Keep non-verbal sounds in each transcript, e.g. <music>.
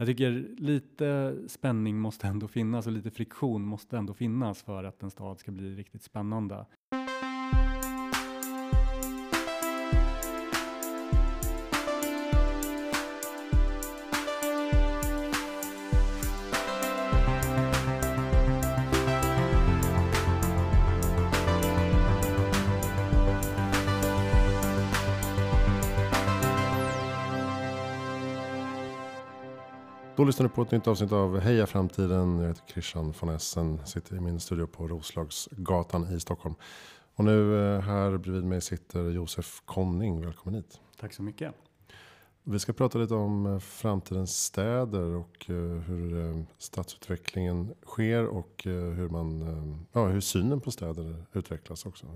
jag tycker lite spänning måste ändå finnas och lite friktion måste ändå finnas för att en stad ska bli riktigt spännande. Lyssnar på ett nytt avsnitt av Heja Framtiden. Jag heter Christian von Essen. Sitter i min studio på Roslagsgatan i Stockholm. Och nu eh, här bredvid mig sitter Josef Konning. Välkommen hit. Tack så mycket. Vi ska prata lite om eh, framtidens städer och eh, hur stadsutvecklingen sker och hur, man, ja, hur synen på städer utvecklas också.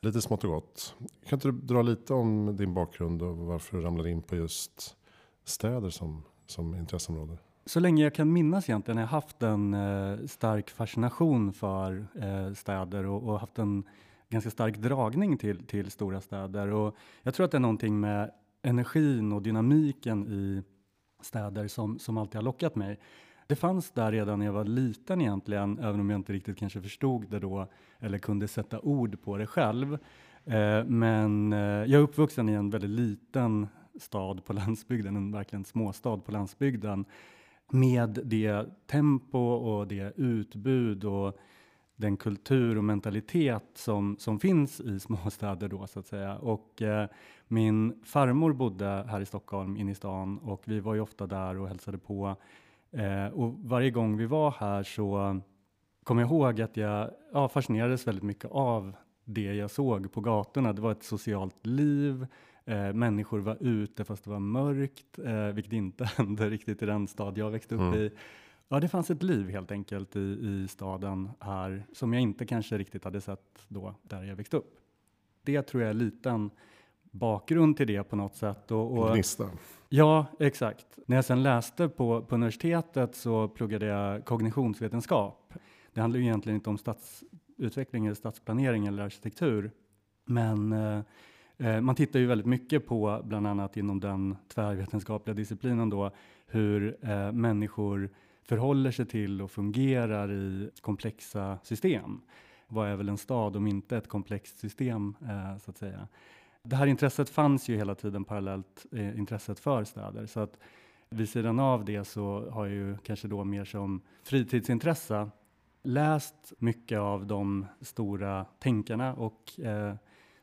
Lite smått och gott. Kan inte du dra lite om din bakgrund och varför du ramlade in på just städer som som intresseområde? Så länge jag kan minnas egentligen har jag haft en eh, stark fascination för eh, städer och, och, haft en ganska stark dragning till, till stora städer. Och jag tror att det är någonting med energin och dynamiken i städer som, som alltid har lockat mig. Det fanns där redan när jag var liten egentligen, även om jag inte riktigt kanske förstod det då eller kunde sätta ord på det själv. Eh, men eh, jag är uppvuxen i en väldigt liten stad på landsbygden, en verkligen småstad på landsbygden med det tempo och det utbud och den kultur och mentalitet som, som finns i småstäder då så att säga. Och eh, min farmor bodde här i Stockholm inne i stan och vi var ju ofta där och hälsade på. Eh, och varje gång vi var här så kom jag ihåg att jag ja, fascinerades väldigt mycket av det jag såg på gatorna. Det var ett socialt liv, Eh, människor var ute fast det var mörkt, eh, vilket inte <laughs> hände riktigt i den stad jag växte upp mm. i. Ja, det fanns ett liv helt enkelt i, i staden här som jag inte kanske riktigt hade sett då där jag växte upp. Det tror jag är liten bakgrund till det på något sätt. Och, och, Gnista. Ja, exakt. När jag sen läste på, på universitetet så pluggade jag kognitionsvetenskap. Det handlar ju egentligen inte om stadsutveckling eller stadsplanering eller arkitektur. Men eh, Eh, Eh, man tittar ju väldigt mycket på, bland annat inom den tvärvetenskapliga disciplinen då, hur eh, människor förhåller sig till och fungerar i komplexa system. Vad är väl en stad om inte ett komplext system, eh, så att säga. Det här intresset fanns ju hela tiden parallellt eh, intresset för städer, så att vid sidan av det så har jag ju kanske då mer som fritidsintresse läst mycket av de stora tänkarna och eh,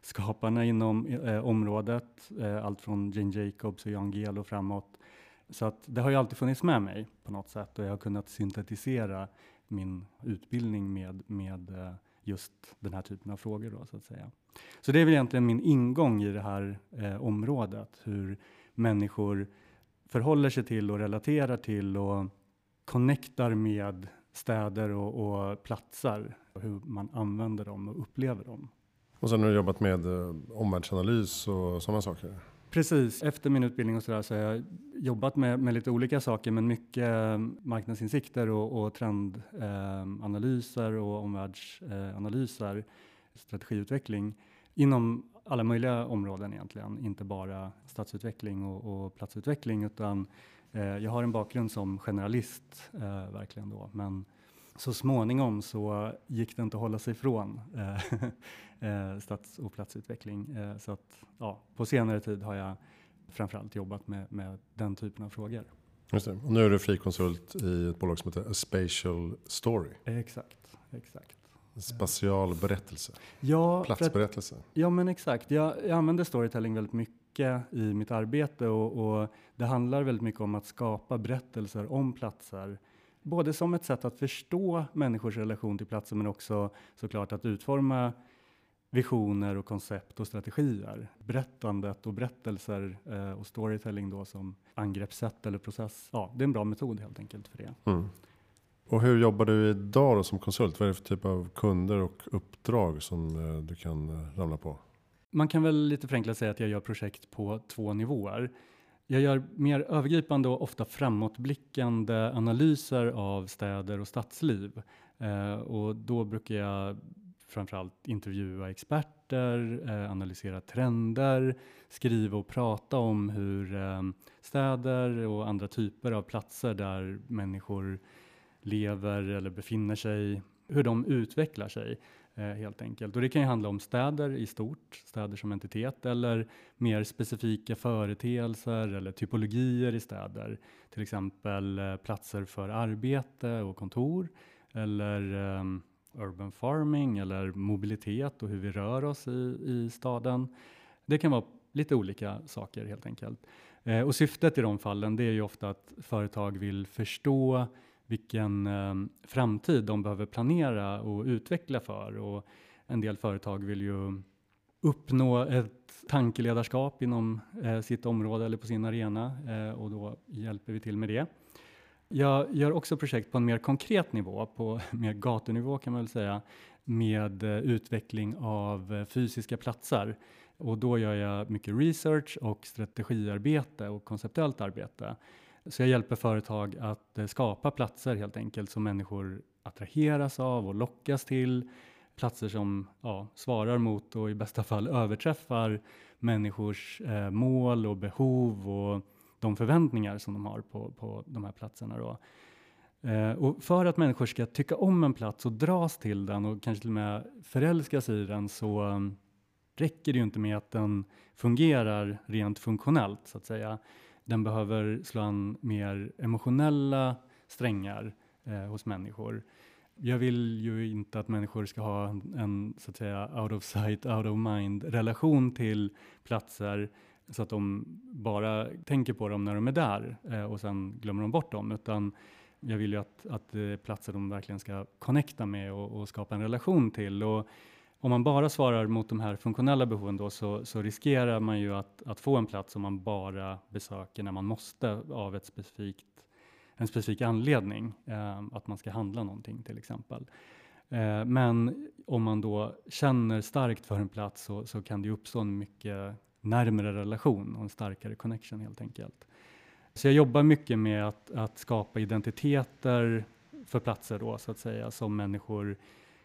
skaparna inom eh, området, eh, allt från Jane Jacobs och Jan Gehl och framåt. Så att det har ju alltid funnits med mig på något sätt och jag har kunnat syntetisera min utbildning med, med eh, just den här typen av frågor. Då, så att säga. Så det är väl egentligen min ingång i det här eh, området, hur människor förhåller sig till och relaterar till och connectar med städer och, och platser, och hur man använder dem och upplever dem. Och sen har du jobbat med eh, omvärldsanalys och sådana saker? Precis, efter min utbildning och så, där, så har jag jobbat med, med lite olika saker, men mycket eh, marknadsinsikter och, och trendanalyser eh, och omvärldsanalyser, eh, strategiutveckling inom alla möjliga områden egentligen, inte bara stadsutveckling och, och platsutveckling, utan eh, jag har en bakgrund som generalist, eh, verkligen då, men så småningom så gick det inte att hålla sig ifrån eh, <laughs> eh, stads och platsutveckling. Eh, så att, ja, på senare tid har jag framförallt jobbat med, med den typen av frågor. Just det. Och nu är du frikonsult i ett bolag som heter A Spatial Story. Exakt, exakt. Spatial berättelse. Ja, Platsberättelse. Att, ja, men exakt. Jag, jag använder storytelling väldigt mycket i mitt arbete och, och, det handlar väldigt mycket om att skapa berättelser om platser både som ett sätt att förstå människors relation till platsen men också såklart att utforma visioner och koncept och strategier. Berättandet och berättelser eh, och storytelling då som angreppssätt eller process. Ja, det är en bra metod helt enkelt för det. Mm. Och hur jobbar du idag då som konsult? Vad är det för typ av kunder och uppdrag som eh, du kan eh, ramla på? Man kan väl lite förenklat säga att jag gör projekt på två nivåer. Jag gör mer övergripande och ofta framåtblickande analyser av städer och stadsliv. Eh, och då brukar jag framförallt intervjua experter, eh, analysera trender, skriva och prata om hur eh, städer och andra typer av platser där människor lever eller befinner sig, hur de utvecklar sig Eh, helt enkelt. Och det kan ju handla om städer i stort, städer som entitet eller mer specifika företeelser eller typologier i städer. Till exempel eh, platser för arbete och kontor eller um, urban farming eller mobilitet och hur vi rör oss i, i staden. Det kan vara lite olika saker helt enkelt. Eh, och syftet i de fallen det är ju ofta att företag vill förstå vilken eh, framtid de behöver planera och utveckla för. Och en del företag vill ju uppnå ett tankeledarskap inom eh, sitt område eller på sin arena eh, och då hjälper vi till med det. Jag gör också projekt på en mer konkret nivå, på <laughs> mer gatunivå kan man väl säga, med eh, utveckling av eh, fysiska platser. Och då gör jag mycket research och strategiarbete och konceptuellt arbete. Så jag hjälper företag att eh, skapa platser helt enkelt som människor attraheras av och lockas till. Platser som ja, svarar mot och i bästa fall överträffar människors eh, mål och behov och de förväntningar som de har på, på de här platserna. Då. Eh, och för att människor ska tycka om en plats och dras till den och kanske till och med förälskas i den så um, räcker det ju inte med att den fungerar rent funktionellt så att säga. Den behöver slå an mer emotionella strängar eh, hos människor. Jag vill ju inte att människor ska ha en, så att säga out of sight, out of mind relation till platser så att de bara tänker på dem när de är där eh, och sen glömmer de bort dem. Utan jag vill ju att, att det är platser de verkligen ska connecta med och, och, skapa en relation till. Och om man bara svarar mot de här funktionella behoven då så, så riskerar man ju att, att, få en plats som man bara besöker när man måste av ett specifikt, en specifik anledning. Eh, att man ska handla någonting till exempel. Eh, men om man då känner starkt för en plats så, så kan det uppstå en mycket närmare relation och en starkare connection helt enkelt. Så jag jobbar mycket med att, att skapa identiteter för platser då så att säga som människor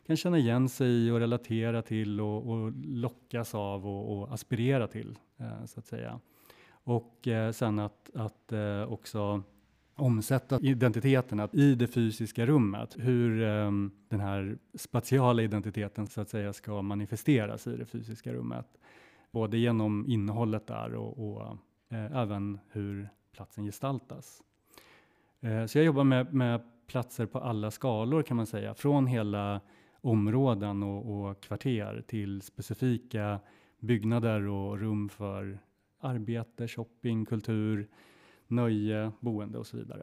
kan känna igen sig i och relatera till och, och lockas av och, och aspirera till eh, så att säga. Och eh, sen att, att eh, också omsätta identiteterna i det fysiska rummet. Hur eh, den här spatiala identiteten så att säga ska manifesteras i det fysiska rummet både genom innehållet där och, och eh, även hur platsen gestaltas. Eh, så jag jobbar med, med, platser på alla skalor kan man säga, från hela områden och, och kvarter till specifika byggnader och rum för arbete, shopping, kultur, nöje, boende och så vidare.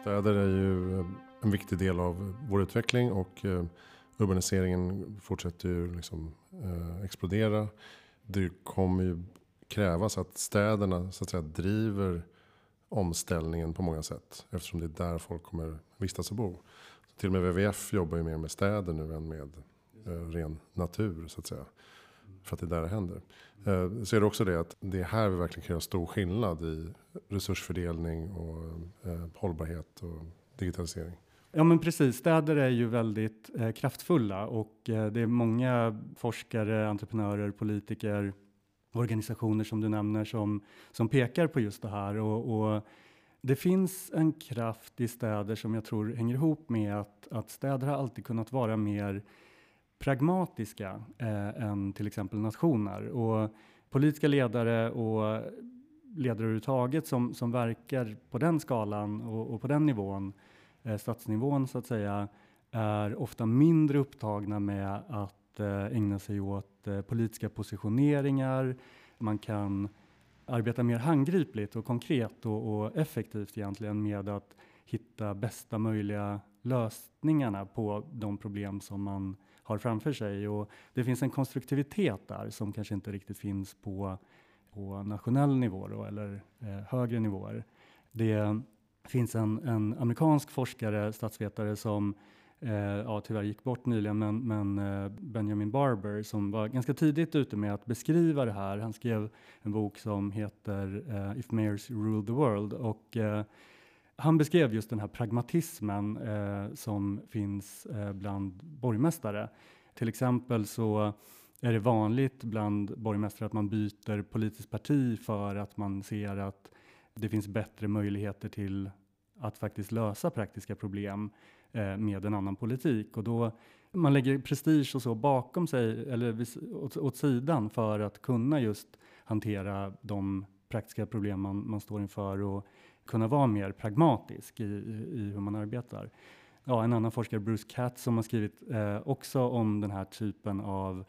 Städer är ju eh, en viktig del av vår utveckling och eh, urbaniseringen fortsätter ju liksom eh, explodera. Det kommer ju krävas att städerna så att säga driver omställningen på många sätt. Eftersom det är där folk kommer vistas och bo. Till och med WWF jobbar ju mer med städer nu än med eh, ren natur så att säga. För att det är där det händer. Eh, så är det också det att det är här vi verkligen kan göra stor skillnad i resursfördelning och eh, hållbarhet och digitalisering. Ja men precis, städer är ju väldigt eh, kraftfulla och eh, det är många forskare, entreprenörer, politiker, organisationer som du nämner som, som pekar på just det här. Och, och, det finns en kraft i städer som jag tror hänger ihop med att, att städer har alltid kunnat vara mer pragmatiska eh, än till exempel nationer. Och politiska ledare och ledare överhuvudtaget som, som verkar på den skalan och, och på den nivån eh, statsnivån så att säga, är ofta mindre upptagna med att eh, ägna sig åt eh, politiska positioneringar. Man kan arbeta mer handgripligt och konkret och, och, effektivt egentligen med att hitta bästa möjliga lösningarna på de problem som man har framför sig. Och det finns en konstruktivitet där som kanske inte riktigt finns på, på nationell nivå då, eller eh, högre nivåer. Det finns en, en amerikansk forskare, statsvetare som eh, ja, tyvärr gick bort nyligen, men, men eh, Benjamin Barber som var ganska tidigt ute med att beskriva det här. Han skrev en bok som heter eh, If Mayors Rule the World och eh, han beskrev just den här pragmatismen eh, som finns eh, bland borgmästare. Till exempel så är det vanligt bland borgmästare att man byter politiskt parti för att man ser att det finns bättre möjligheter till att faktiskt lösa praktiska problem Eh, med en annan politik och då man lägger prestige och så bakom sig eller åt, åt sidan för att kunna just hantera de praktiska problem man, man står inför och kunna vara mer pragmatisk i, i, hur man arbetar. Ja, en annan forskare, Bruce Katz, som har skrivit eh, också om den här typen av,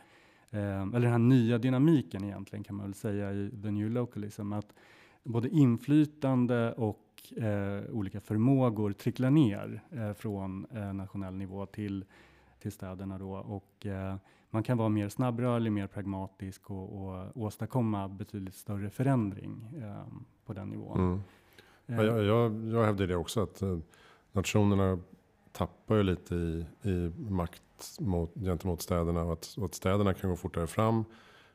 eh, eller den här nya dynamiken egentligen kan man väl säga i The New Localism, att både inflytande och eh, olika förmågor tricklar ner eh, från eh, nationell nivå till, till städerna då och eh, man kan vara mer snabbrörlig, mer pragmatisk och, och åstadkomma betydligt större förändring på den nivån. Mm. Ja, jag, jag, jag hävdar det också att eh, nationerna tappar ju lite i, i makt mot, gentemot städerna och att, och att städerna kan gå fortare fram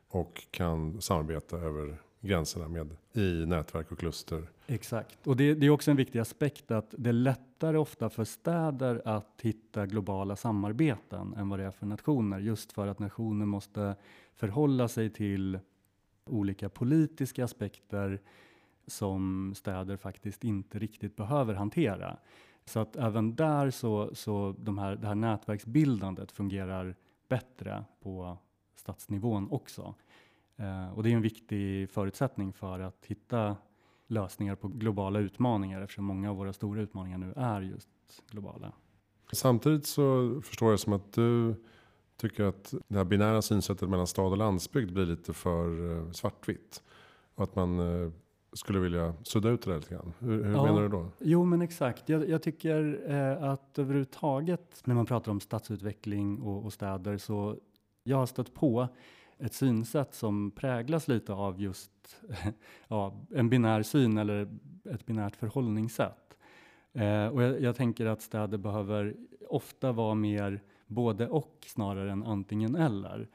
och kan samarbeta över gränserna med i nätverk och kluster. Exakt, och det, det, är också en viktig aspekt att det är lättare ofta för städer att hitta globala samarbeten än vad det är för nationer, just för att nationer måste förhålla sig till olika politiska aspekter som städer faktiskt inte riktigt behöver hantera. Så att även där så, så de här, det här nätverksbildandet fungerar bättre på stadsnivån också. Eh, och det är en viktig förutsättning för att hitta lösningar på globala utmaningar eftersom många av våra stora utmaningar nu är just globala. Samtidigt så förstår jag som att du tycker att det här binära synsättet mellan stad och landsbygd blir lite för eh, svartvitt. Och att man eh, skulle vilja sudda ut det där lite grann. Hur, hur ja, menar du då? Jo, men exakt. Jag, jag tycker eh, att överhuvudtaget när man pratar om stadsutveckling och, och städer så jag har stött på ett synsätt som präglas lite av just <laughs> ja, en binär syn eller ett binärt förhållningssätt. Eh, och jag, jag, tänker att städer behöver ofta vara mer både och snarare än antingen eller.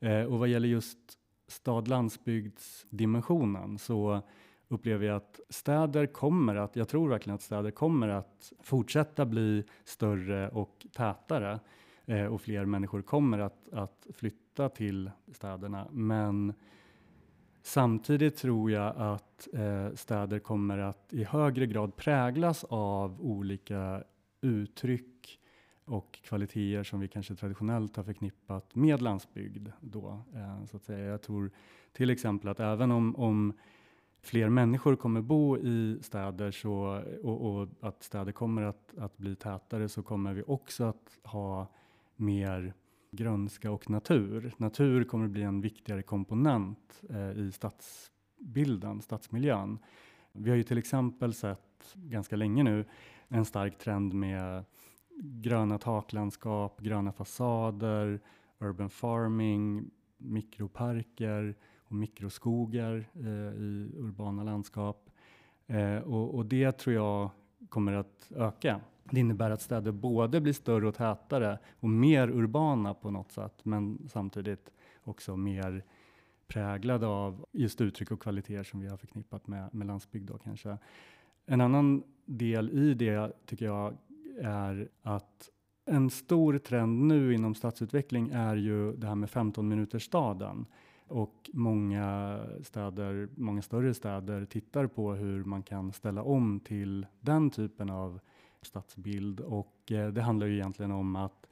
Eh, och vad gäller just stad-landsbygdsdimensionen så upplever jag att städer kommer att, jag tror verkligen att städer kommer att fortsätta bli större och tätare eh, och fler människor kommer att, att flytta flytta till städerna. Men samtidigt tror jag att eh, städer kommer att i högre grad präglas av olika uttryck och kvaliteter som vi kanske traditionellt har förknippat med landsbygd. Då, eh, så att säga. Jag tror till exempel att även om, om fler människor kommer bo i städer så, och, och, att städer kommer att, att bli tätare så kommer vi också att ha mer grönska och natur. Natur kommer att bli en viktigare komponent eh, i stadsbilden, stadsmiljön. Vi har ju till exempel sett ganska länge nu en stark trend med gröna taklandskap, gröna fasader, urban farming, mikroparker och mikroskogar eh, i urbana landskap. Eh, och, och, det tror jag kommer att öka. Det innebär att städer både blir större och tätare och mer urbana på något sätt, men samtidigt också mer präglade av just uttryck och kvaliteter som vi har förknippat med, med landsbygd. Då, kanske. En annan del i det tycker jag är att en stor trend nu inom stadsutveckling är ju det här med 15 minuters staden. Och många städer, många större städer tittar på hur man kan ställa om till den typen av stadsbild. Och eh, det handlar ju egentligen om att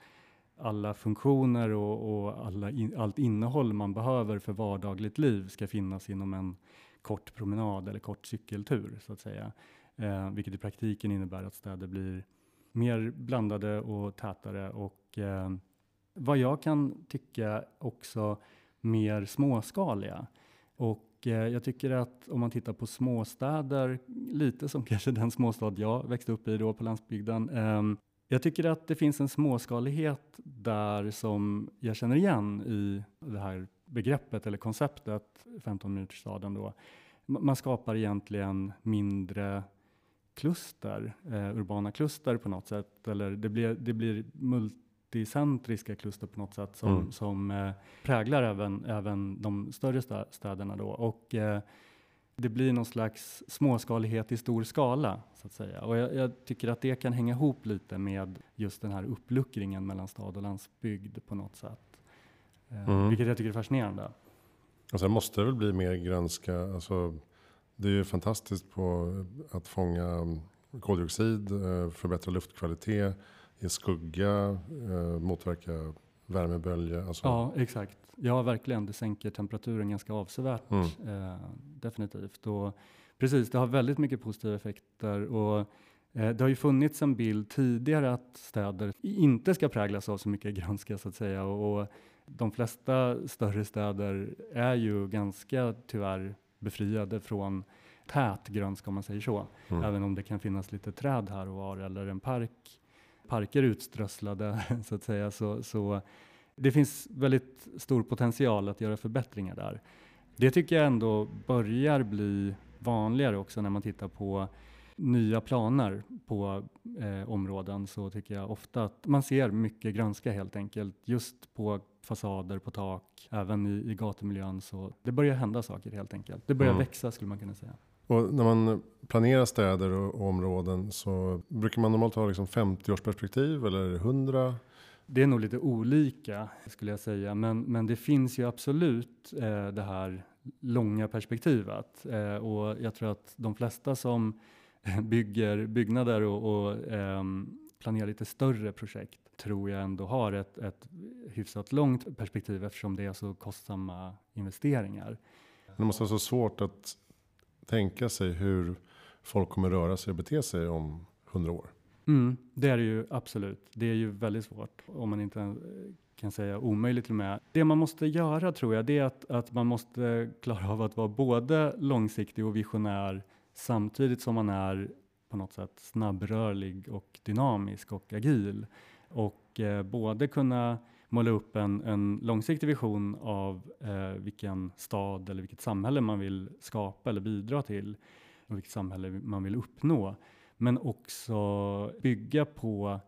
alla funktioner och, och alla in, allt innehåll man behöver för vardagligt liv ska finnas inom en kort promenad eller kort cykeltur så att säga. Eh, vilket i praktiken innebär att städer blir mer blandade och tätare och eh, vad jag kan tycka också mer småskaliga. Och eh, jag tycker att om man tittar på småstäder, lite som <laughs> kanske den småstad jag växte upp i då på landsbygden. Eh, jag tycker att det finns en småskalighet där som jag känner igen i det här begreppet eller konceptet 15 minutersstaden då. Man skapar egentligen mindre kluster, eh, urbana kluster på något sätt, eller det blir, det blir multi multicentriska kluster på något sätt som, mm. som eh, präglar även, även de större städerna då. Och, eh, det blir någon slags småskalighet i stor skala så att säga. Och jag, jag, tycker att det kan hänga ihop lite med just den här uppluckringen mellan stad och landsbygd på något sätt. Eh, mm. Vilket jag tycker är fascinerande. Och sen måste det väl bli mer grönska. Alltså, det är ju fantastiskt på att fånga koldioxid, eh, förbättra luftkvalitet, ge skugga, eh, motverka värmebölja. Alltså. Ja, exakt. Ja, verkligen. Det sänker temperaturen ganska avsevärt. Mm. Eh, definitivt. Och precis, det har väldigt mycket positiva effekter. Och eh, det har ju funnits en bild tidigare att städer inte ska präglas av så mycket grönska så att säga. Och, och de flesta större städer är ju ganska tyvärr befriade från tät grönska om man säger så. Mm. Även om det kan finnas lite träd här och var eller en park, parker utströsslade <laughs> så att säga. Så, så det finns väldigt stor potential att göra förbättringar där. Det tycker jag ändå börjar bli vanligare också när man tittar på nya planer på eh, områden så tycker jag ofta att man ser mycket grönska helt enkelt just på fasader, på tak, även i, i gatumiljön. Så det börjar hända saker helt enkelt. Det börjar mm. växa skulle man kunna säga. Och när man planerar städer och, områden så brukar man normalt ha liksom 50-årsperspektiv eller 100? Det är nog lite olika skulle jag säga, men, men det finns ju absolut eh, det här långa perspektivet eh, och jag tror att de flesta som <laughs> bygger byggnader och, och eh, planerar lite större projekt tror jag ändå har ett, ett hyfsat långt perspektiv eftersom det är så kostsamma investeringar. Det måste vara så svårt att tänka sig hur folk kommer röra sig och bete sig om hundra år. Mm, det är det ju absolut. Det är ju väldigt svårt om man inte kan säga omöjligt till och med. Det man måste göra tror jag, det är att, att man måste klara av att vara både långsiktig och visionär samtidigt som man är på något sätt snabbrörlig och dynamisk och agil. Och eh, både kunna måla upp en, en långsiktig vision av eh, vilken stad eller vilket samhälle man vill skapa eller bidra till och vilket samhälle man vill uppnå. Men också bygga på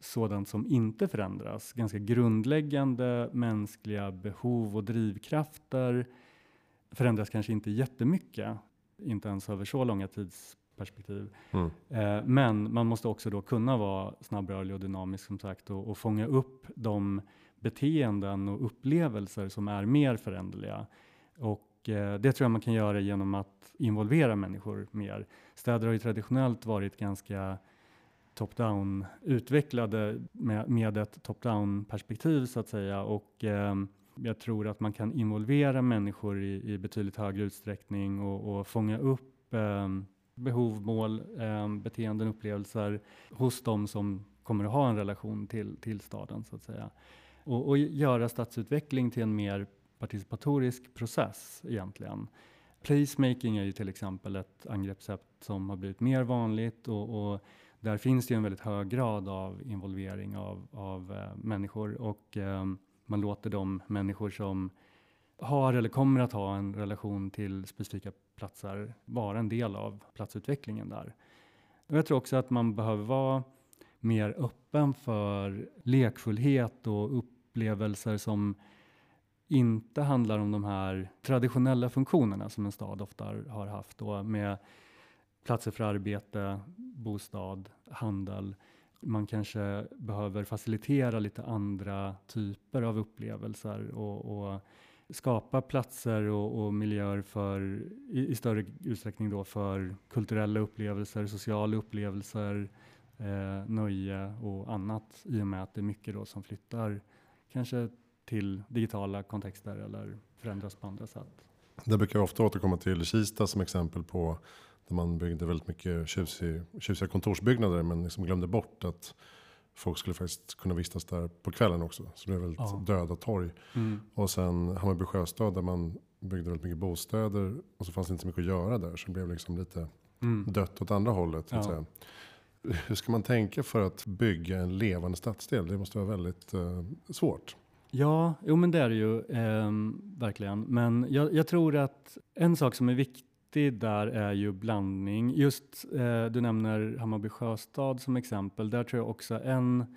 sådant som inte förändras. Ganska grundläggande mänskliga behov och drivkrafter förändras kanske inte jättemycket, inte ens över så långa tidsperspektiv. Mm. Eh, men man måste också då kunna vara snabbrörlig och dynamisk som sagt och, och fånga upp de beteenden och upplevelser som är mer föränderliga. Och eh, det tror jag man kan göra genom att involvera människor mer. Städer har ju traditionellt varit ganska top-down utvecklade med, med ett top-down perspektiv så att säga. Och eh, jag tror att man kan involvera människor i, i betydligt högre utsträckning och, och fånga upp eh, behov, mål, eh, beteenden, upplevelser hos de som kommer att ha en relation till, till staden så att säga och, och göra stadsutveckling till en mer participatorisk process egentligen. Placemaking är ju till exempel ett angreppssätt som har blivit mer vanligt och, och där finns det ju en väldigt hög grad av involvering av, av äh, människor och äh, man låter de människor som har eller kommer att ha en relation till specifika platser vara en del av platsutvecklingen där. Och jag tror också att man behöver vara mer öppen för lekfullhet och upplevelser som inte handlar om de här traditionella funktionerna som en stad ofta har haft då med platser för arbete, bostad, handel. Man kanske behöver facilitera lite andra typer av upplevelser och, och skapa platser och, och miljöer för, i, i, större utsträckning då för kulturella upplevelser, sociala upplevelser, eh, nöje och annat i och med att det är mycket då som flyttar kanske till digitala kontexter eller förändras på andra sätt. Det brukar jag ofta återkomma till Kista som exempel på där man byggde väldigt mycket tjusig, tjusiga kontorsbyggnader men liksom glömde bort att folk skulle faktiskt kunna vistas där på kvällen också. Så det blev väldigt ja. döda torg. Mm. Och sen Hammarby sjöstad där man byggde väldigt mycket bostäder och så fanns det inte så mycket att göra där så det blev liksom lite mm. dött åt andra hållet. Så att ja. säga. Hur ska man tänka för att bygga en levande stadsdel? Det måste vara väldigt eh, svårt. Ja, jo men det är det ju eh, verkligen. Men jag, jag, tror att en sak som är viktig där är ju blandning. Just eh, du nämner Hammarby sjöstad som exempel. Där tror jag också en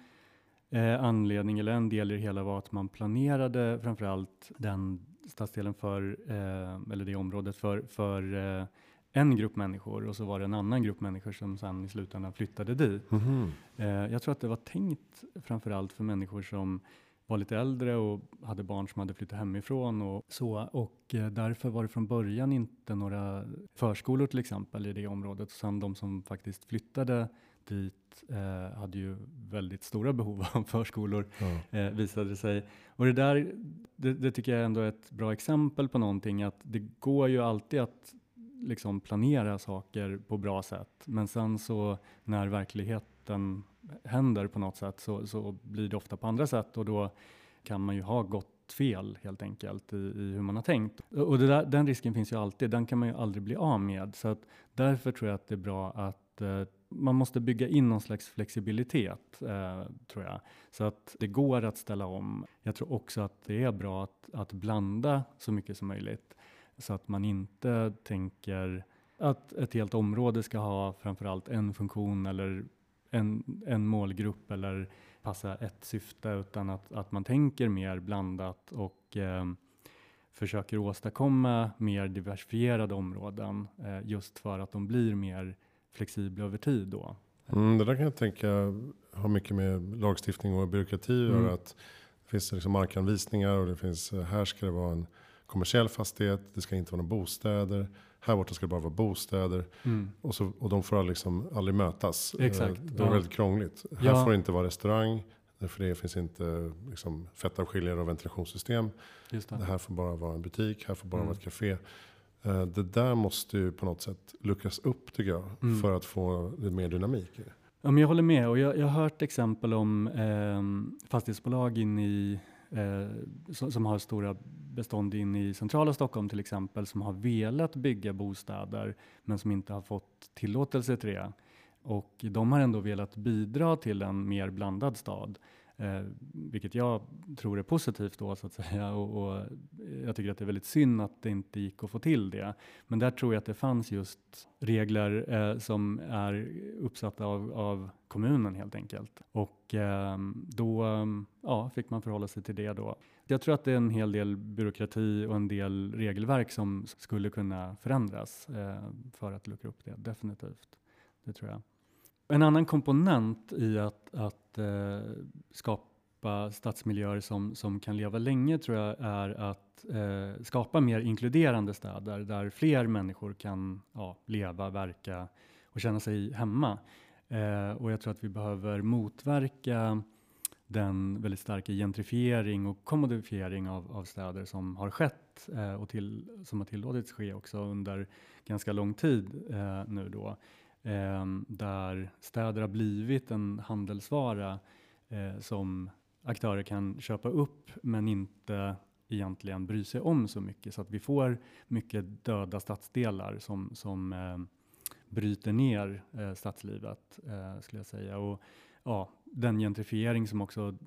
eh, anledning eller en del i det hela var att man planerade framförallt den stadsdelen för, eh, eller det området för, för eh, en grupp människor och så var det en annan grupp människor som sen i slutändan flyttade dit. Mhm. Eh, jag tror att det var tänkt framförallt för människor som var lite äldre och hade barn som hade flyttat hemifrån och så. Och eh, därför var det från början inte några förskolor till exempel i det området. Sen de som faktiskt flyttade dit eh, hade ju väldigt stora behov av <laughs> förskolor Ja. eh, visade det sig. Och det där, det, det tycker jag ändå är ett bra exempel på någonting att det går ju alltid att liksom planera saker på bra sätt. Men sen så när verkligheten händer på något sätt så, så blir det ofta på andra sätt och då kan man ju ha gått fel helt enkelt i, i hur man har tänkt. Och det där, den risken finns ju alltid, den kan man ju aldrig bli av med. Så att därför tror jag att det är bra att eh, man måste bygga in någon slags flexibilitet, eh, tror jag. Så att det går att ställa om. Jag tror också att det är bra att, att blanda så mycket som möjligt. Så att man inte tänker att ett helt område ska ha framförallt en funktion eller en, en målgrupp eller passa ett syfte utan att, att man tänker mer blandat och eh, försöker åstadkomma mer diversifierade områden eh, just för att de blir mer flexibla över tid då. Mm, det där kan jag tänka har mycket med lagstiftning och byråkrati att Mm. göra. Att det finns liksom markanvisningar och det finns, eh, här ska det vara en kommersiell fastighet, det ska inte vara några bostäder. Här borta ska det bara vara bostäder. Mm. Och, så, och de får liksom aldrig mötas. Eh, Exakt, Det är ja. väldigt krångligt. Här Ja. får det inte vara restaurang. För det finns inte liksom, fettavskiljare och ventilationssystem. Just Det det. här får bara vara en butik, här får bara Mm. vara ett café. Eh, Det där måste ju på något sätt luckras upp tycker jag. Mm. För att få lite mer dynamik i det. Ja, men jag håller med och jag, jag har hört exempel om eh, fastighetsbolag in i, eh, som, som har stora bestånd in i centrala Stockholm till exempel som har velat bygga bostäder men som inte har fått tillåtelse till det. Och de har ändå velat bidra till en mer blandad stad. Eh, vilket jag tror är positivt då så att säga. <laughs> Och, och jag tycker att det är väldigt synd att det inte gick att få till det. Men där tror jag att det fanns just regler eh, som är uppsatta av, av kommunen helt enkelt. Och eh, då ja, fick man förhålla sig till det då. Jag tror att det är en hel del byråkrati och en del regelverk som skulle kunna förändras eh, för att luckra upp det, definitivt. Det tror jag. En annan komponent i att, att eh, skapa stadsmiljöer som, som kan leva länge tror jag är att eh, skapa mer inkluderande städer där fler människor kan ja, leva, verka och känna sig hemma. Eh, och jag tror att vi behöver motverka den väldigt starka gentrifiering och kommodifiering av, av städer som har skett eh, och till, som har tillåtits ske också under ganska lång tid eh, nu då. Eh, där städer har blivit en handelsvara eh, som aktörer kan köpa upp men inte egentligen bry sig om så mycket så att vi får mycket döda stadsdelar som, som eh, bryter ner eh, stadslivet eh, skulle jag säga. Och ja, den gentrifiering som också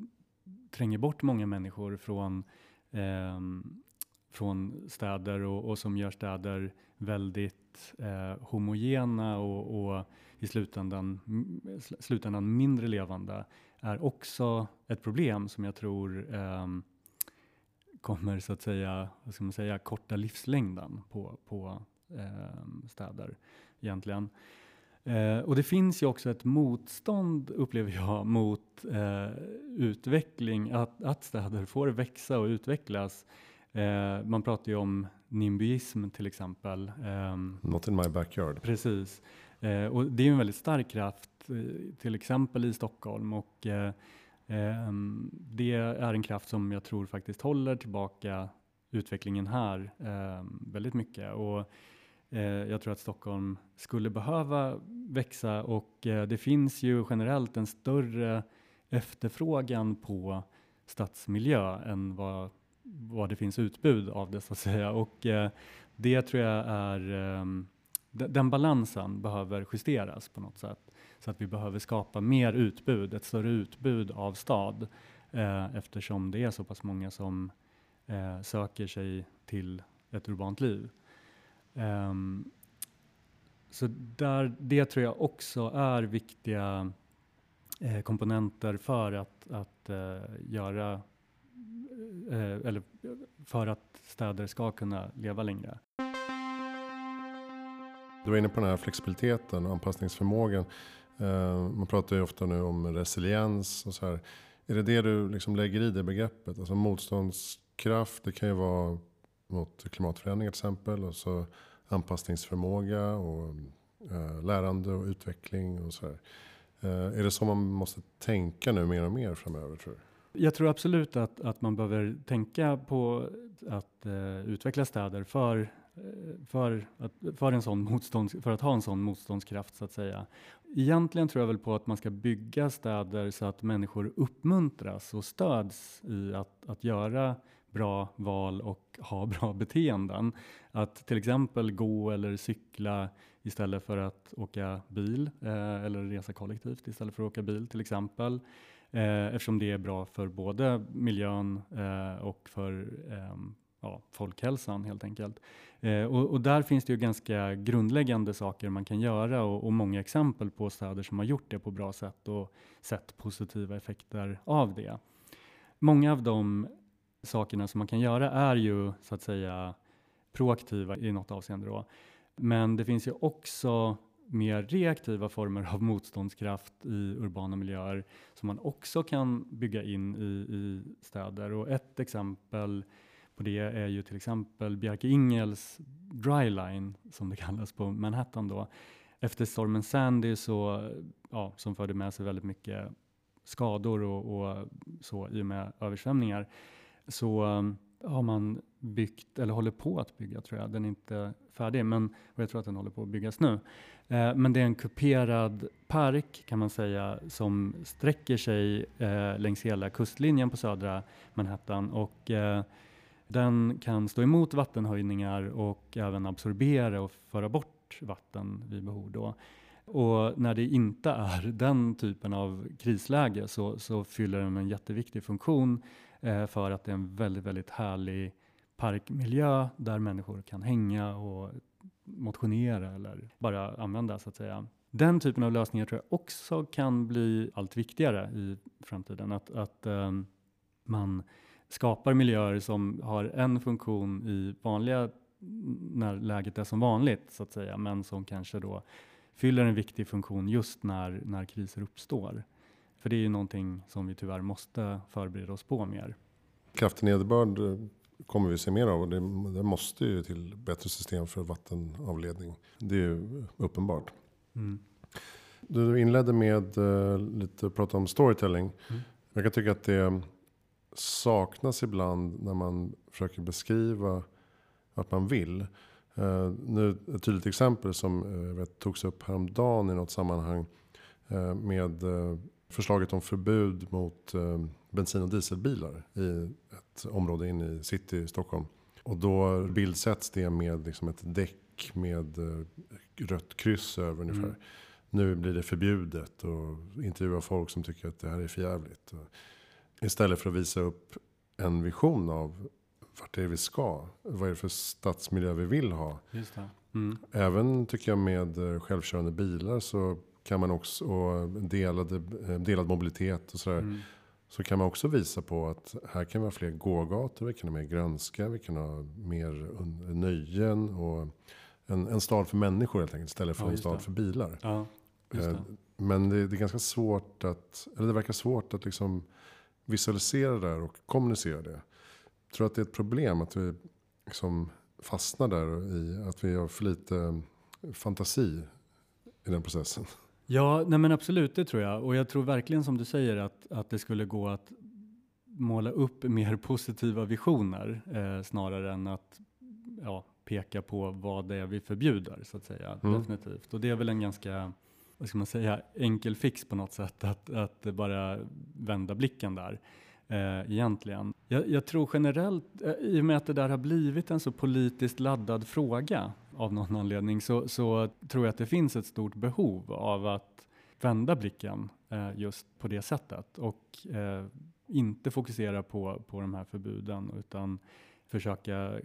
tränger bort många människor från, ehm, från städer och, och som gör städer väldigt eh, homogena och, och i slutändan, mm, slutändan mindre levande är också ett problem som jag tror eh, kommer så att säga, vad ska man säga, korta livslängden på, på eh, städer egentligen. Eh, och det finns ju också ett motstånd, upplever jag, mot eh, utveckling, att, att städer får växa och utvecklas. Eh, man pratar ju om nimbyism till exempel. Ehm, Not in my backyard. Precis. Eh, och det är en väldigt stark kraft, eh, till exempel i Stockholm. Och, eh, ehm, det är en kraft som jag tror faktiskt håller tillbaka utvecklingen här ehm, väldigt mycket. Och, eh, jag tror att Stockholm skulle behöva växa och eh, det finns ju generellt en större efterfrågan på stadsmiljö än vad, vad det finns utbud av det så att säga. Och eh, det tror jag är ehm, den balansen behöver justeras på något sätt. Så att vi behöver skapa mer utbud, ett större utbud av stad eh, eftersom det är så pass många som eh, söker sig till ett urbant liv. Ehm, så där, det tror jag också är viktiga eh, komponenter för att, att eh, göra Eh, eller för att städer ska kunna leva längre. Du var inne på den här flexibiliteten och anpassningsförmågan. Eh, man pratar ju ofta nu om resiliens och så här. Är det det du liksom lägger i det begreppet? Alltså motståndskraft, det kan ju vara mot klimatförändringar till exempel. Och så anpassningsförmåga och eh, lärande och utveckling och så här. Är det så man måste tänka nu mer och mer framöver tror du? Jag tror absolut att, att man behöver tänka på att eh, utveckla städer för, eh, för, att, för, en sån motstånds, för att ha en sån motståndskraft så att säga. Egentligen tror jag väl på att man ska bygga städer så att människor uppmuntras och stöds i att, att göra bra val och ha <laughs> bra beteenden. Att till exempel gå eller cykla istället för att åka bil eh, eller resa kollektivt istället för att åka bil till exempel. Eh, eftersom det är bra för både miljön eh, och för ehm, ja, folkhälsan helt enkelt. Eh, och, och, där finns det ju ganska grundläggande saker man kan göra och, och, många exempel på städer som har gjort det på bra sätt och sett positiva effekter av det. Många av de sakerna som man kan göra är ju så att säga proaktiva i något avseende då. Men det finns ju också mer reaktiva former av motståndskraft i urbana miljöer som man också kan bygga in i, i städer. Och ett exempel på det är ju till exempel Bjarke Ingels dryline som det kallas på Manhattan då. Efter stormen Sandy så, ja, som förde med sig väldigt mycket skador och, och så i och med översvämningar så har man byggt, eller håller på att bygga tror jag, den är inte färdig, men och jag tror att den håller på att byggas nu. Eh, men det är en kuperad park kan man säga som sträcker sig eh, längs hela kustlinjen på södra Manhattan och eh, den kan stå emot vattenhöjningar och även absorbera och föra bort vatten vid behov. Då. Och när det inte är <laughs> den typen av krisläge så, så fyller den en jätteviktig funktion eh, för att det är en väldigt, väldigt härlig parkmiljö där människor kan hänga och motionera eller bara använda så att säga. Den typen av lösningar tror jag också kan bli allt viktigare i framtiden. Att, att um, man skapar miljöer som har en funktion i vanliga när läget är som vanligt så att säga, men som kanske då fyller en viktig funktion just när, när kriser uppstår. För det är ju någonting som vi tyvärr måste förbereda oss på mer. Kraftig nederbörd eh, kommer vi se mer av och det, det, måste ju till bättre system för vattenavledning. Det är ju uppenbart. Mm. Du inledde med uh, lite prata om storytelling. Mm. Jag kan tycka att det saknas ibland när man försöker beskriva vad man vill. Uh, nu ett tydligt exempel som uh, vet, togs upp häromdagen i något sammanhang uh, med förslaget om förbud mot bensin och dieselbilar i ett område inne i city i Stockholm. Och då bildsätts det med liksom ett däck med rött kryss över ungefär. Mm. Nu blir det förbjudet och intervjua folk som tycker att det här är förjävligt. Istället för att visa upp en vision av vart det är vi ska. Vad är det för stadsmiljö vi vill ha. Mm. Även tycker jag med eh, självkörande bilar så kan man också, och delade, eh, delad mobilitet och sådär. Mm. Så kan man också visa på att här kan vi ha fler gågator, vi kan ha mer grönska, vi kan ha mer nöjen och en, en stad för människor helt enkelt istället för ja, en stad det. för bilar. Ja, eh, Men det, det, är ganska svårt att, eller det verkar svårt att liksom visualisera det där och kommunicera det. Jag tror att det är ett problem att vi liksom fastnar där i att vi har för lite fantasi i den processen. Ja, nej men absolut, det tror jag. Och jag tror verkligen som du säger att, att det skulle gå att måla upp mer <laughs> positiva visioner eh, snarare än att ja, peka på vad det är vi förbjuder så att säga. Mm. Definitivt. Och det är väl en ganska vad ska man säga, enkel fix på något sätt att, att bara vända blicken där. Eh, egentligen. Jag, jag, tror generellt, eh, i och med att det där har blivit en så politiskt laddad fråga av någon anledning, så, så tror jag att det finns ett stort behov av att vända blicken eh, just på det sättet och eh, inte fokusera på, på de här förbuden utan försöka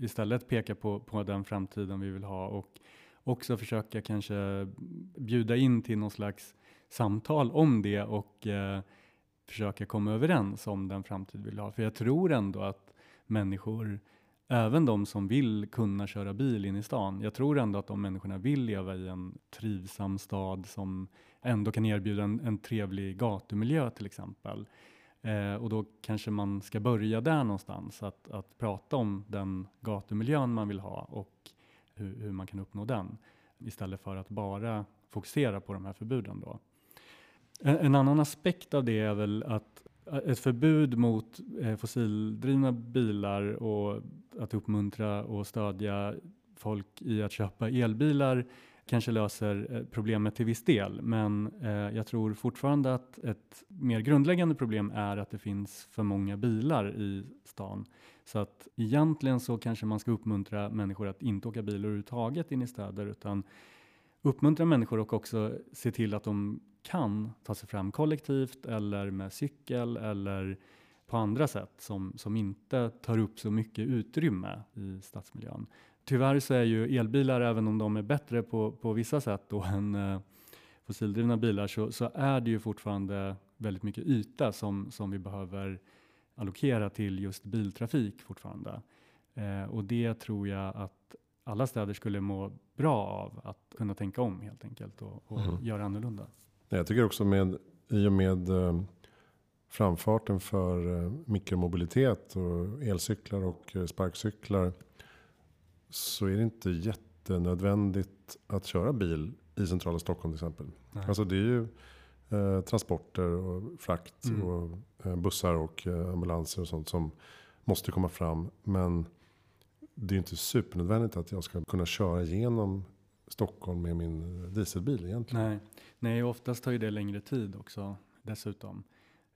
istället peka på, på den framtiden vi vill ha och också försöka kanske bjuda in till någon slags samtal om det och eh, försöka komma överens om den framtid vi vill ha. För jag tror ändå att människor, även de som vill kunna köra bil in i stan, jag tror ändå att de människorna vill leva i en trivsam stad som ändå kan erbjuda en, en trevlig gatumiljö till exempel. Eh, och då kanske man ska börja där någonstans, att, att prata om den gatumiljön man vill ha och hur, hur man kan uppnå den istället för att bara fokusera på de här förbuden. Då. En, en annan aspekt av det är väl att Eh, ett förbud mot eh, fossildrivna bilar och att uppmuntra och stödja folk i att köpa elbilar kanske löser eh, problemet till viss del, men eh, jag tror fortfarande att ett mer grundläggande problem är att det finns för många bilar i stan. Så att egentligen så kanske man ska uppmuntra människor att inte åka bil överhuvudtaget in i städer, utan uppmuntra människor och också se till att de kan ta sig fram kollektivt eller med cykel eller på andra sätt som, som inte tar upp så mycket utrymme i stadsmiljön. Tyvärr så är ju elbilar, även om de är bättre på, på vissa sätt då än eh, fossildrivna bilar, så, så är det ju fortfarande väldigt mycket yta som, som vi behöver allokera till just biltrafik fortfarande. Eh, och det tror jag att alla städer skulle må bra av att kunna tänka om helt enkelt och, och mm. göra annorlunda. Jag tycker också med i och med eh, framfarten för eh, mikromobilitet och elcyklar och eh, sparkcyklar så är det inte jättenödvändigt att köra bil i centrala Stockholm till exempel. Nej. Alltså det är ju transporter och frakt mm. och bussar och ambulanser och sånt som måste komma fram. Men det är inte supernödvändigt att jag ska kunna köra igenom Stockholm med min dieselbil egentligen. Nej, Nej oftast tar ju det längre tid också dessutom.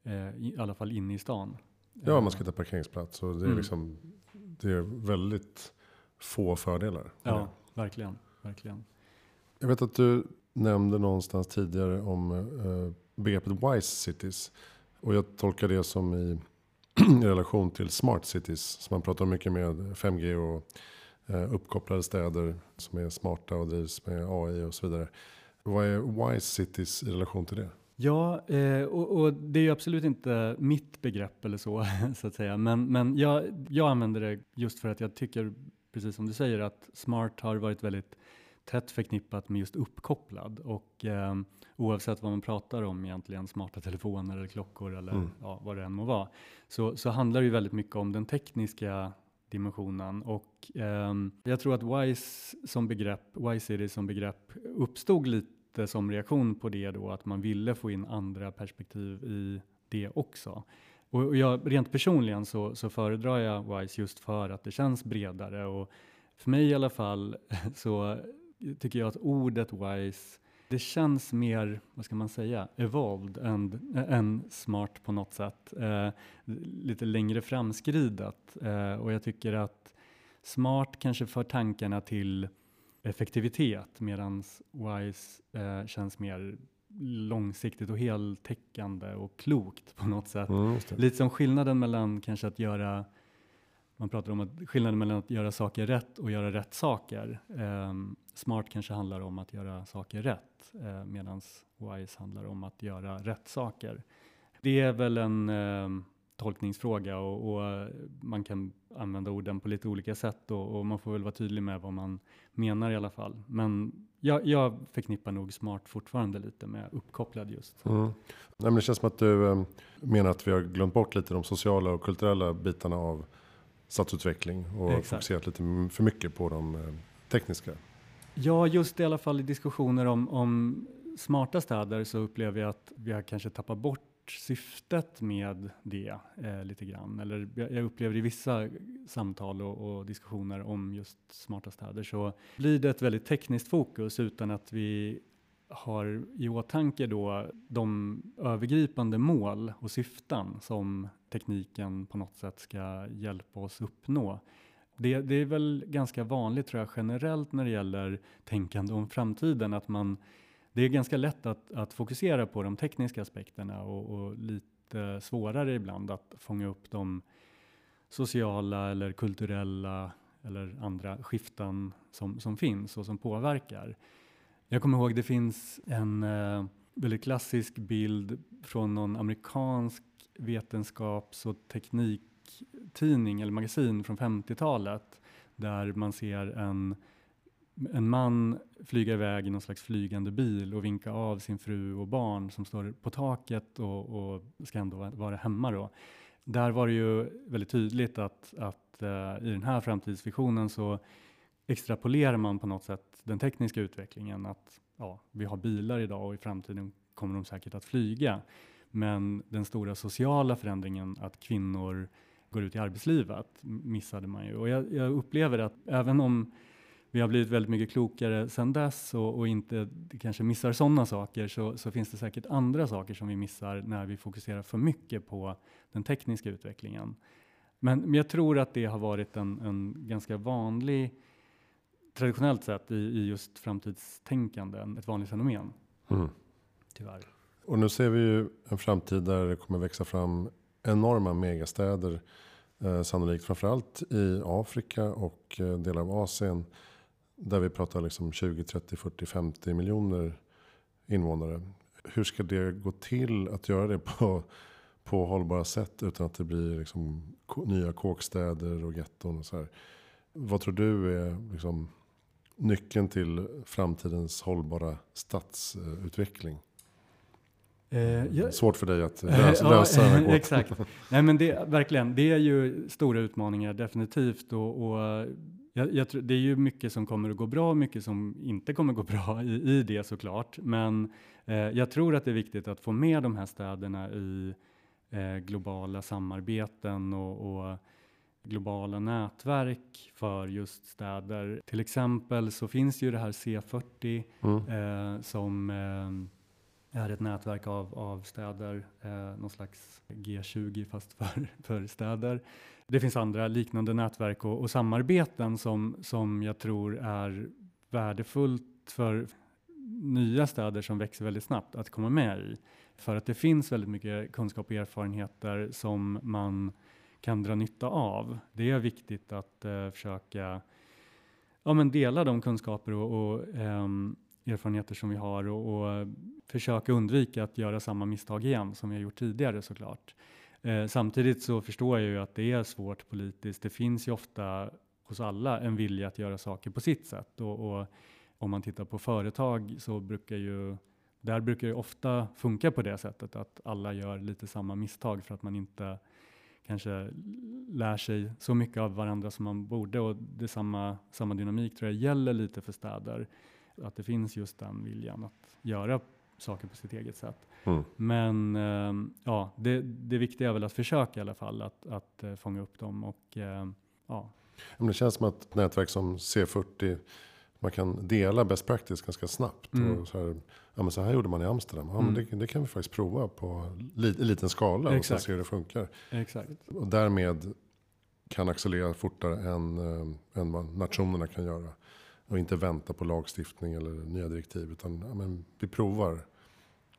Eh, I alla fall inne i stan. Ja, man ska hitta parkeringsplats och det är mm. liksom det är väldigt få fördelar. Ja, verkligen, verkligen. Jag vet att du nämnde någonstans tidigare om eh, begreppet wise cities. Och jag tolkar det som i, i relation till smart cities. Som man pratar mycket med 5G och eh, uppkopplade städer som är smarta och drivs med AI och så vidare. Vad är wise cities i relation till det? Ja, eh, och, och, det är ju absolut inte mitt begrepp eller så, <laughs> så att säga. Men, men jag, jag använder det just för att jag tycker precis som du säger, att smart har varit väldigt tätt förknippat med just uppkopplad och eh, oavsett vad man pratar om egentligen, smarta telefoner eller klockor eller mm. ja, vad det än må vara, så, så handlar det ju väldigt mycket om den tekniska dimensionen och eh, jag tror att WISE som begrepp, WISE City som begrepp uppstod lite som reaktion på det då, att man ville få in andra perspektiv i det också. Och jag, rent personligen så, så föredrar jag WISE just för att det känns bredare och för mig i alla fall <laughs> så tycker jag att ordet WISE det känns mer, vad ska man säga, evolved än, än smart på något sätt. Eh, lite längre framskridat eh, och jag tycker att smart kanske för tankarna till effektivitet medan WISE eh, känns mer långsiktigt och heltäckande och klokt på något sätt. Mm, Lite som skillnaden mellan kanske att göra man pratar om att skillnaden mellan att göra saker rätt och göra rätt saker. Eh, smart kanske handlar om att göra saker rätt eh, medan wise handlar om att göra rätt saker. Det är väl en eh, tolkningsfråga och, och, eh, man kan använda orden på lite olika sätt och, och, man får väl vara tydlig med vad man menar i alla fall. Men jag, jag förknippar nog smart fortfarande lite med uppkopplad just. Mm. Nej, men det känns som att du eh, menar att vi har glömt bort lite de sociala och kulturella bitarna av stadsutveckling och Exakt. fokuserat lite för mycket på de eh, tekniska. Ja, just i alla fall i diskussioner om, om smarta städer så upplever jag att vi har kanske tappat bort syftet med det eh, lite grann. Eller jag upplever i vissa samtal och, och, diskussioner om just smarta städer så blir det ett väldigt tekniskt fokus utan att vi har i åtanke då de övergripande mål och syften som tekniken på något sätt ska hjälpa oss uppnå. Det, det är väl ganska vanligt tror jag generellt när det gäller tänkande om framtiden att man det är ganska lätt att, att fokusera på de tekniska aspekterna och, och, lite svårare ibland att fånga upp de sociala eller kulturella eller andra skiften som, som finns och som påverkar. Jag kommer ihåg det finns en, eh, väldigt klassisk bild från någon amerikansk vetenskaps och tekniktidning eller magasin från 50-talet där man ser en, en man flyga iväg i någon slags flygande bil och vinka av sin fru och barn som står på taket och, och ska ändå vara hemma då. Där var det ju väldigt tydligt att, att eh, i den här framtidsvisionen så extrapolerar man på något sätt den tekniska utvecklingen att ja, vi har bilar idag och i framtiden kommer de säkert att flyga. Men den stora sociala förändringen att kvinnor går ut i arbetslivet missade man ju. Och jag, jag upplever att även om vi har blivit väldigt mycket klokare sedan dess och, och inte kanske missar sådana saker så, så, finns det säkert andra saker som vi missar när vi fokuserar för mycket på den tekniska utvecklingen. Men, men jag tror att det har varit en, en ganska vanlig, traditionellt sett i, i just framtidstänkande, ett vanligt fenomen. Mm. Tyvärr. Och nu ser vi ju en framtid där det kommer växa fram enorma megastäder. Eh, sannolikt framförallt i Afrika och eh, delar av Asien. Där vi pratar liksom 20, 30, 40, 50 miljoner invånare. Hur ska det gå till att göra det på, på hållbara sätt utan att det blir liksom nya kåkstäder och getton och så här. Vad tror du är liksom nyckeln till framtidens hållbara stadsutveckling? Eh, ja, Svårt för dig att <laughs> lösa, lösa ja, <laughs> Exakt. Nej, men det, verkligen, det är ju stora utmaningar definitivt. Och, och jag, jag tror, det är ju mycket som kommer att gå bra och mycket som inte kommer att gå bra i, i det såklart. Men eh, jag tror att det är viktigt att få med de här städerna i eh, globala samarbeten och, och, globala nätverk för just städer. Till exempel så finns ju det här C40 mm. eh, som eh, är ett nätverk av, av städer, eh, någon slags G20 fast för, <laughs> för städer. Det finns andra liknande nätverk och, och samarbeten som, som jag tror är värdefullt för nya städer som växer väldigt snabbt att komma med i. För att det finns väldigt mycket kunskap och erfarenheter som man kan dra nytta av. Det är viktigt att eh, försöka ja, men dela de kunskaper och, och um, erfarenheter som vi har och, och, försöka undvika att göra samma misstag igen som vi har gjort tidigare såklart. Eh, samtidigt så förstår jag ju att det är svårt politiskt. Det finns ju ofta hos alla en vilja att göra saker på sitt sätt och, och om man tittar på företag så brukar ju där brukar det ofta funka på det sättet att alla gör lite samma misstag för att man inte kanske lär sig så mycket av varandra som man borde och det samma, samma dynamik tror jag gäller lite för städer. Att det finns just den viljan att göra saker på sitt eget sätt. Mm. Men äh, ja, det, det viktiga är väl att försöka i alla fall att, att äh, fånga upp dem och äh, ja. Men det känns som att nätverk som C40 man kan dela best practice ganska snabbt. Mm. Och så, här, ja, men så här gjorde man i Amsterdam. Ja, mm. men det, det, kan vi faktiskt prova på li, liten skala Exakt. och se hur det funkar. Exakt. Och därmed kan accelerera fortare än, än vad nationerna kan göra. Och inte vänta på lagstiftning eller nya direktiv. Utan ja, men vi provar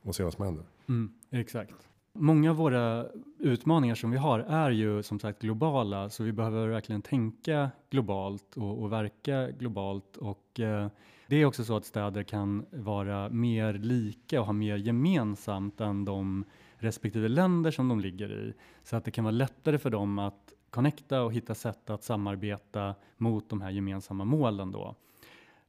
och ser vad som händer. Mm, exakt. Många av våra utmaningar som vi har är ju som sagt globala, så vi behöver verkligen tänka globalt och, och verka globalt. Och eh, det är också så att städer kan vara mer lika och ha mer gemensamt än de respektive länder som de ligger i. Så att det kan vara lättare för dem att connecta och hitta sätt att samarbeta mot de här gemensamma målen då.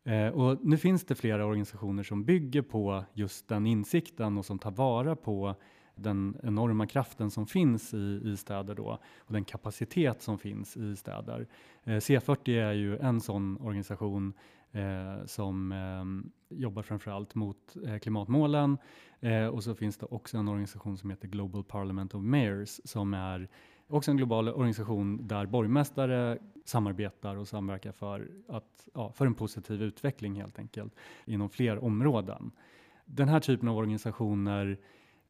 Eh, och nu finns det flera organisationer som bygger på just den insikten och som tar vara på den enorma kraften som finns i, i städer då och den kapacitet som finns i städer. Eh, C40 är ju en sån organisation eh, som eh, jobbar framförallt mot eh, klimatmålen eh, och så finns det också en organisation som heter Global Parliament of Mayors som är också en global organisation där borgmästare samarbetar och samverkar för, att, ja, för en positiv utveckling helt enkelt inom fler områden. Den här typen av organisationer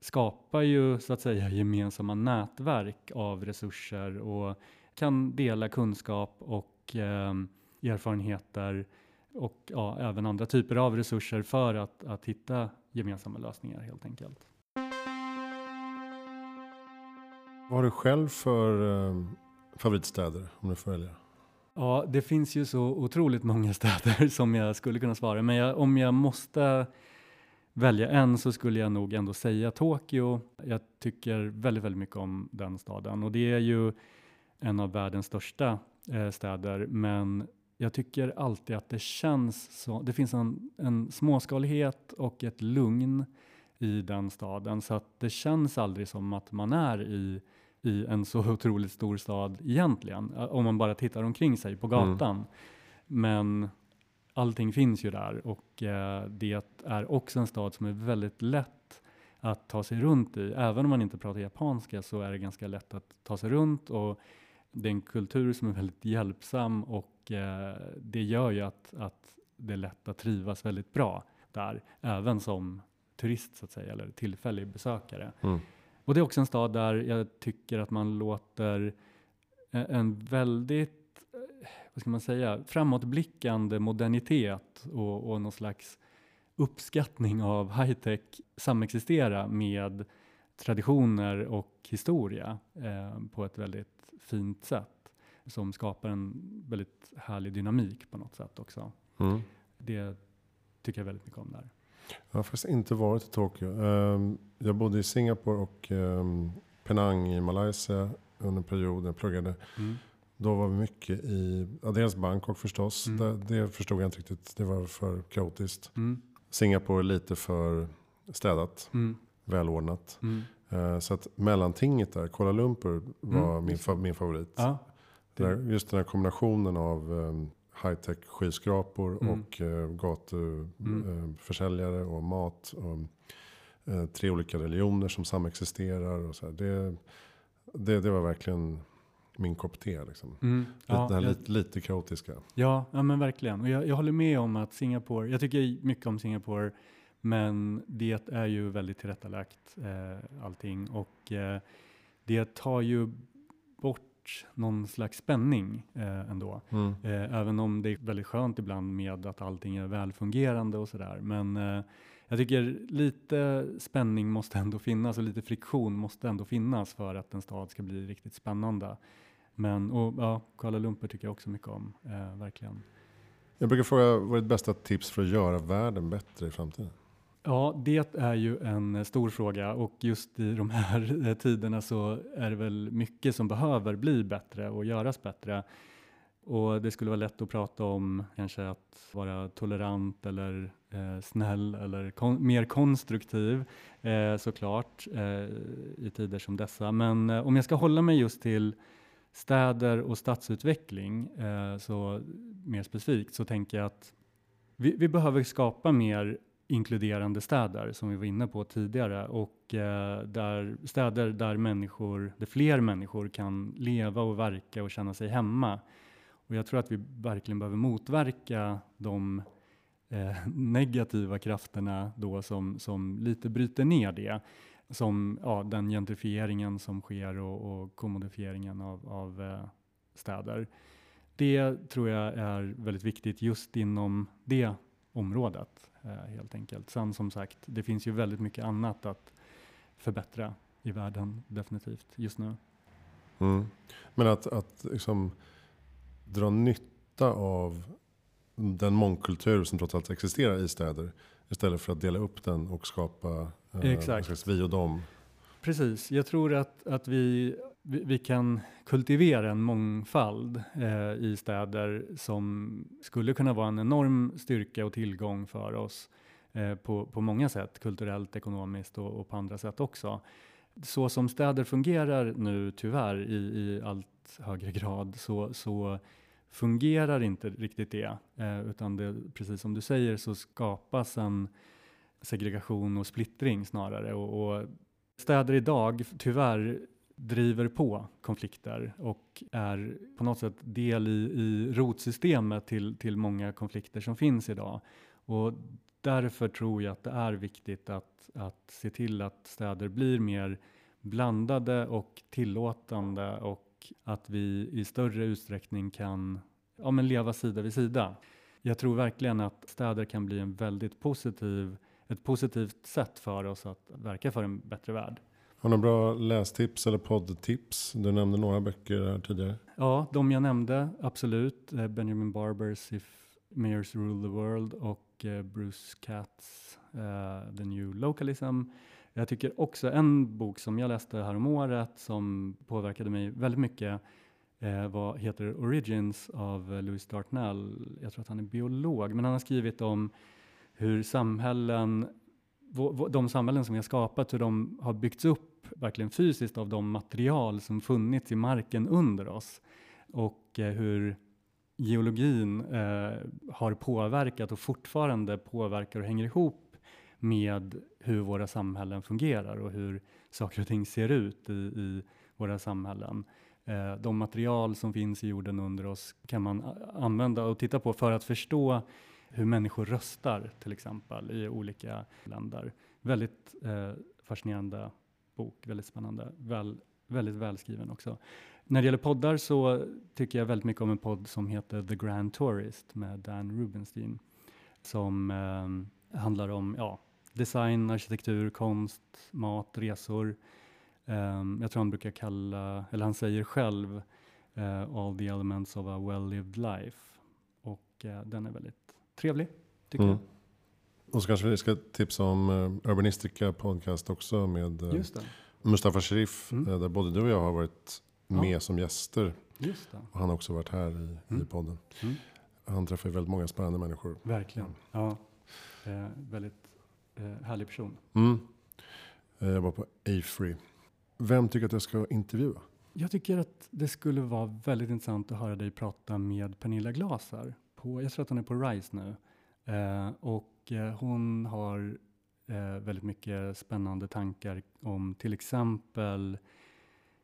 skapar ju så att säga gemensamma nätverk av resurser och kan dela kunskap och eh, erfarenheter och ja, även andra typer av resurser för att, att hitta gemensamma lösningar helt enkelt. Vad har du själv för eh, favoritstäder om du får välja? Ja, det finns ju så otroligt många <laughs> städer som jag skulle kunna svara, men jag, om jag måste välja en så skulle jag nog ändå säga Tokyo. Jag tycker väldigt, väldigt mycket om den staden och det är ju en av världens största eh, städer, men jag tycker alltid att det känns så. Det finns en, en småskalighet och ett lugn i den staden så att det känns aldrig som att man är i, i en så <laughs> otroligt stor stad egentligen, om man bara tittar omkring sig på gatan. Mm. Men allting finns ju där och eh, det är också en stad som är väldigt lätt att ta sig runt i. Även om man inte pratar japanska så är det ganska lätt att ta sig runt och det är en kultur som är väldigt hjälpsam och eh, det gör ju att, att det är lätt att trivas väldigt bra där, även som turist så att säga, eller tillfällig besökare. Mm. Och det är också en stad där jag tycker att man låter eh, en väldigt vad ska man säga, framåtblickande modernitet och, och någon slags uppskattning av high-tech samexistera med traditioner och historia eh, på ett väldigt fint sätt som skapar en väldigt härlig dynamik på något sätt också. Mm. Det tycker jag väldigt mycket om där. Jag har faktiskt inte varit i Tokyo. Um, jag bodde i Singapore och um, Penang i Malaysia under en period när jag pluggade. Mm. Då var vi mycket i, ja, dels Bangkok förstås. Mm. Det, det, förstod jag inte riktigt. Det var för kaotiskt. Mm. Singapore lite för städat. Mm. Välordnat. Mm. Uh, så att mellantinget där, Kuala Lumpur var mm. min, fa min favorit. Ja, där, just den här kombinationen av um, high-tech skyskrapor mm. och uh, gatuförsäljare uh, och mat. Och, uh, tre olika religioner som samexisterar. Och så det, det, det var verkligen min kopp te. Liksom. Mm. Ja, här jag, lite, lite kaotiska. Ja, ja men verkligen. Och jag, jag håller med om att Singapore, jag tycker mycket om Singapore, men det är ju väldigt tillrättalagt eh, allting och eh, det tar ju bort någon slags spänning eh, ändå. Mm. Eh, även om det är väldigt skönt ibland med att allting är välfungerande och sådär. Men eh, jag tycker lite spänning måste ändå finnas och lite friktion måste ändå finnas för att en stad ska bli riktigt spännande. Men och, ja, Kuala Lumpur tycker jag också mycket om, eh, verkligen. Jag brukar fråga, vad är ditt bästa tips för att göra världen bättre i framtiden? Ja, det är ju en stor fråga och just i de här <laughs> tiderna så är det väl mycket som behöver bli bättre och göras bättre. Och det skulle vara lätt att prata om kanske att vara tolerant eller eh, snäll eller kon mer konstruktiv eh, såklart eh, i tider som dessa. Men eh, om jag ska hålla mig just till städer och stadsutveckling, eh, så mer specifikt, så tänker jag att vi, vi, behöver skapa mer inkluderande städer som vi var inne på tidigare och eh, där, städer där människor, där fler människor kan leva och verka och känna sig hemma. Och jag tror att vi verkligen behöver motverka de eh, <laughs> negativa krafterna då som, som lite bryter ner det som ja, den gentrifieringen som sker och, och kommodifieringen av, av eh, städer. Det tror jag är väldigt viktigt just inom det området eh, helt enkelt. Sen som sagt, det finns ju väldigt mycket annat att förbättra i världen definitivt just nu. Mm. Men att, att liksom dra nytta av den mångkultur som trots allt existerar i städer istället för att dela upp den och skapa Eh, Exakt. vi och dem. Precis, jag tror att, att vi, vi, vi kan kultivera en mångfald eh, i städer som skulle kunna vara en enorm styrka och tillgång för oss eh, på, på många sätt, kulturellt, ekonomiskt och, och, på andra sätt också. Så som städer fungerar nu tyvärr i, i allt högre grad så, så fungerar inte riktigt det, eh, utan det, precis som du säger så skapas en segregation och splittring snarare. Och, och städer idag tyvärr driver på konflikter och är på något sätt del i, i rotsystemet till, till många konflikter som finns idag. Och därför tror jag att det är viktigt att, att se till att städer blir mer blandade och tillåtande och att vi i större utsträckning kan ja, men leva sida vid sida. Jag tror verkligen att städer kan bli en väldigt positiv ett positivt sätt för oss att verka för en bättre värld. Har du några bra lästips eller poddtips? Du nämnde några böcker här tidigare. Ja, de jag nämnde, absolut. Eh, Benjamin Barbers If Mayors Rule the World och eh, Bruce Katz uh, The New Localism. Jag tycker också en bok som jag läste här om året som påverkade mig väldigt mycket eh, var, heter Origins av Louis Dartnell. Jag tror att han är biolog, men han har skrivit om hur samhällen, de samhällen som vi har skapat, hur de har byggts upp verkligen fysiskt av de material som funnits i marken under oss och eh, hur geologin eh, har påverkat och fortfarande påverkar och hänger ihop med hur våra samhällen fungerar och hur saker och ting ser ut i, i våra samhällen. Eh, de material som finns i jorden under oss kan man använda och titta på för att förstå hur människor röstar till exempel i olika länder. Väldigt eh, fascinerande bok, väldigt spännande, väl, väldigt välskriven också. När det gäller poddar så tycker jag väldigt mycket om en podd som heter The Grand Tourist med Dan Rubenstein som eh, handlar om ja, design, arkitektur, konst, mat, resor. Um, jag tror han brukar kalla, eller han säger själv, uh, all the elements of a well-lived life. Och uh, den är väldigt trevlig, tycker mm. jag. Och så kanske vi ska tipsa om uh, Urbanistica podcast också med uh, Mustafa Sherif, mm. där både du och jag har varit med ja. som gäster. Och han har också varit här i, mm. i podden. Mm. Han träffar väldigt många spännande människor. Verkligen. Ja. Eh, väldigt härlig person. Mm. Jag var på Afree. Vem tycker att jag ska intervjua? Jag tycker att det skulle vara väldigt intressant att höra dig prata med Pernilla Glaser. På, jag tror att hon är på RISE nu. Eh, och eh, hon har eh, väldigt mycket spännande tankar om till exempel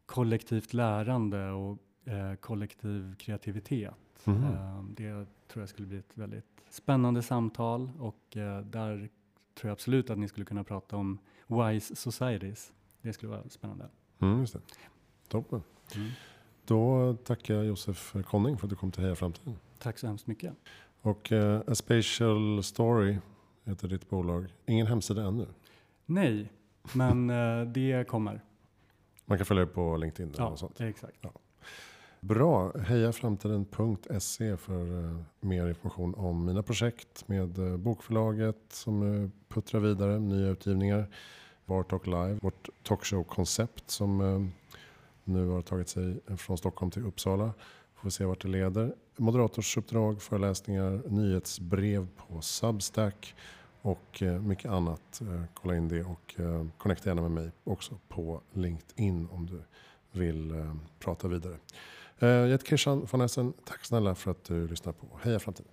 kollektivt lärande och eh, kollektiv kreativitet. Mm. det tror jag skulle bli ett väldigt spännande samtal och eh, där tror jag absolut att ni skulle kunna prata om wise societies. Det skulle vara spännande. Mm, just det. Toppen. Mm. Då tackar jag Josef Konning för att du kom till Heja Framtiden. Tack så hemskt mycket. Och uh, A Spatial Story heter ditt bolag. Ingen hemsida ännu? Nej, men uh, det kommer. Man kan följa på LinkedIn? Ja, sånt. exakt. Ja. Bra. Hejaframtiden.se för eh, mer information om mina projekt med eh, bokförlaget som eh, puttrar vidare, nya utgivningar. Bartalk Live, vårt talkshow-koncept som nu har tagit sig från Stockholm till Uppsala. Får vi se vart det leder. Moderatorsuppdrag, föreläsningar, nyhetsbrev på Substack och mycket annat. Kolla in det och connecta gärna med mig också på LinkedIn om du vill prata vidare. Eh, jag heter Christian von Essen. Tack snälla för att du lyssnar på Heja Framtiden.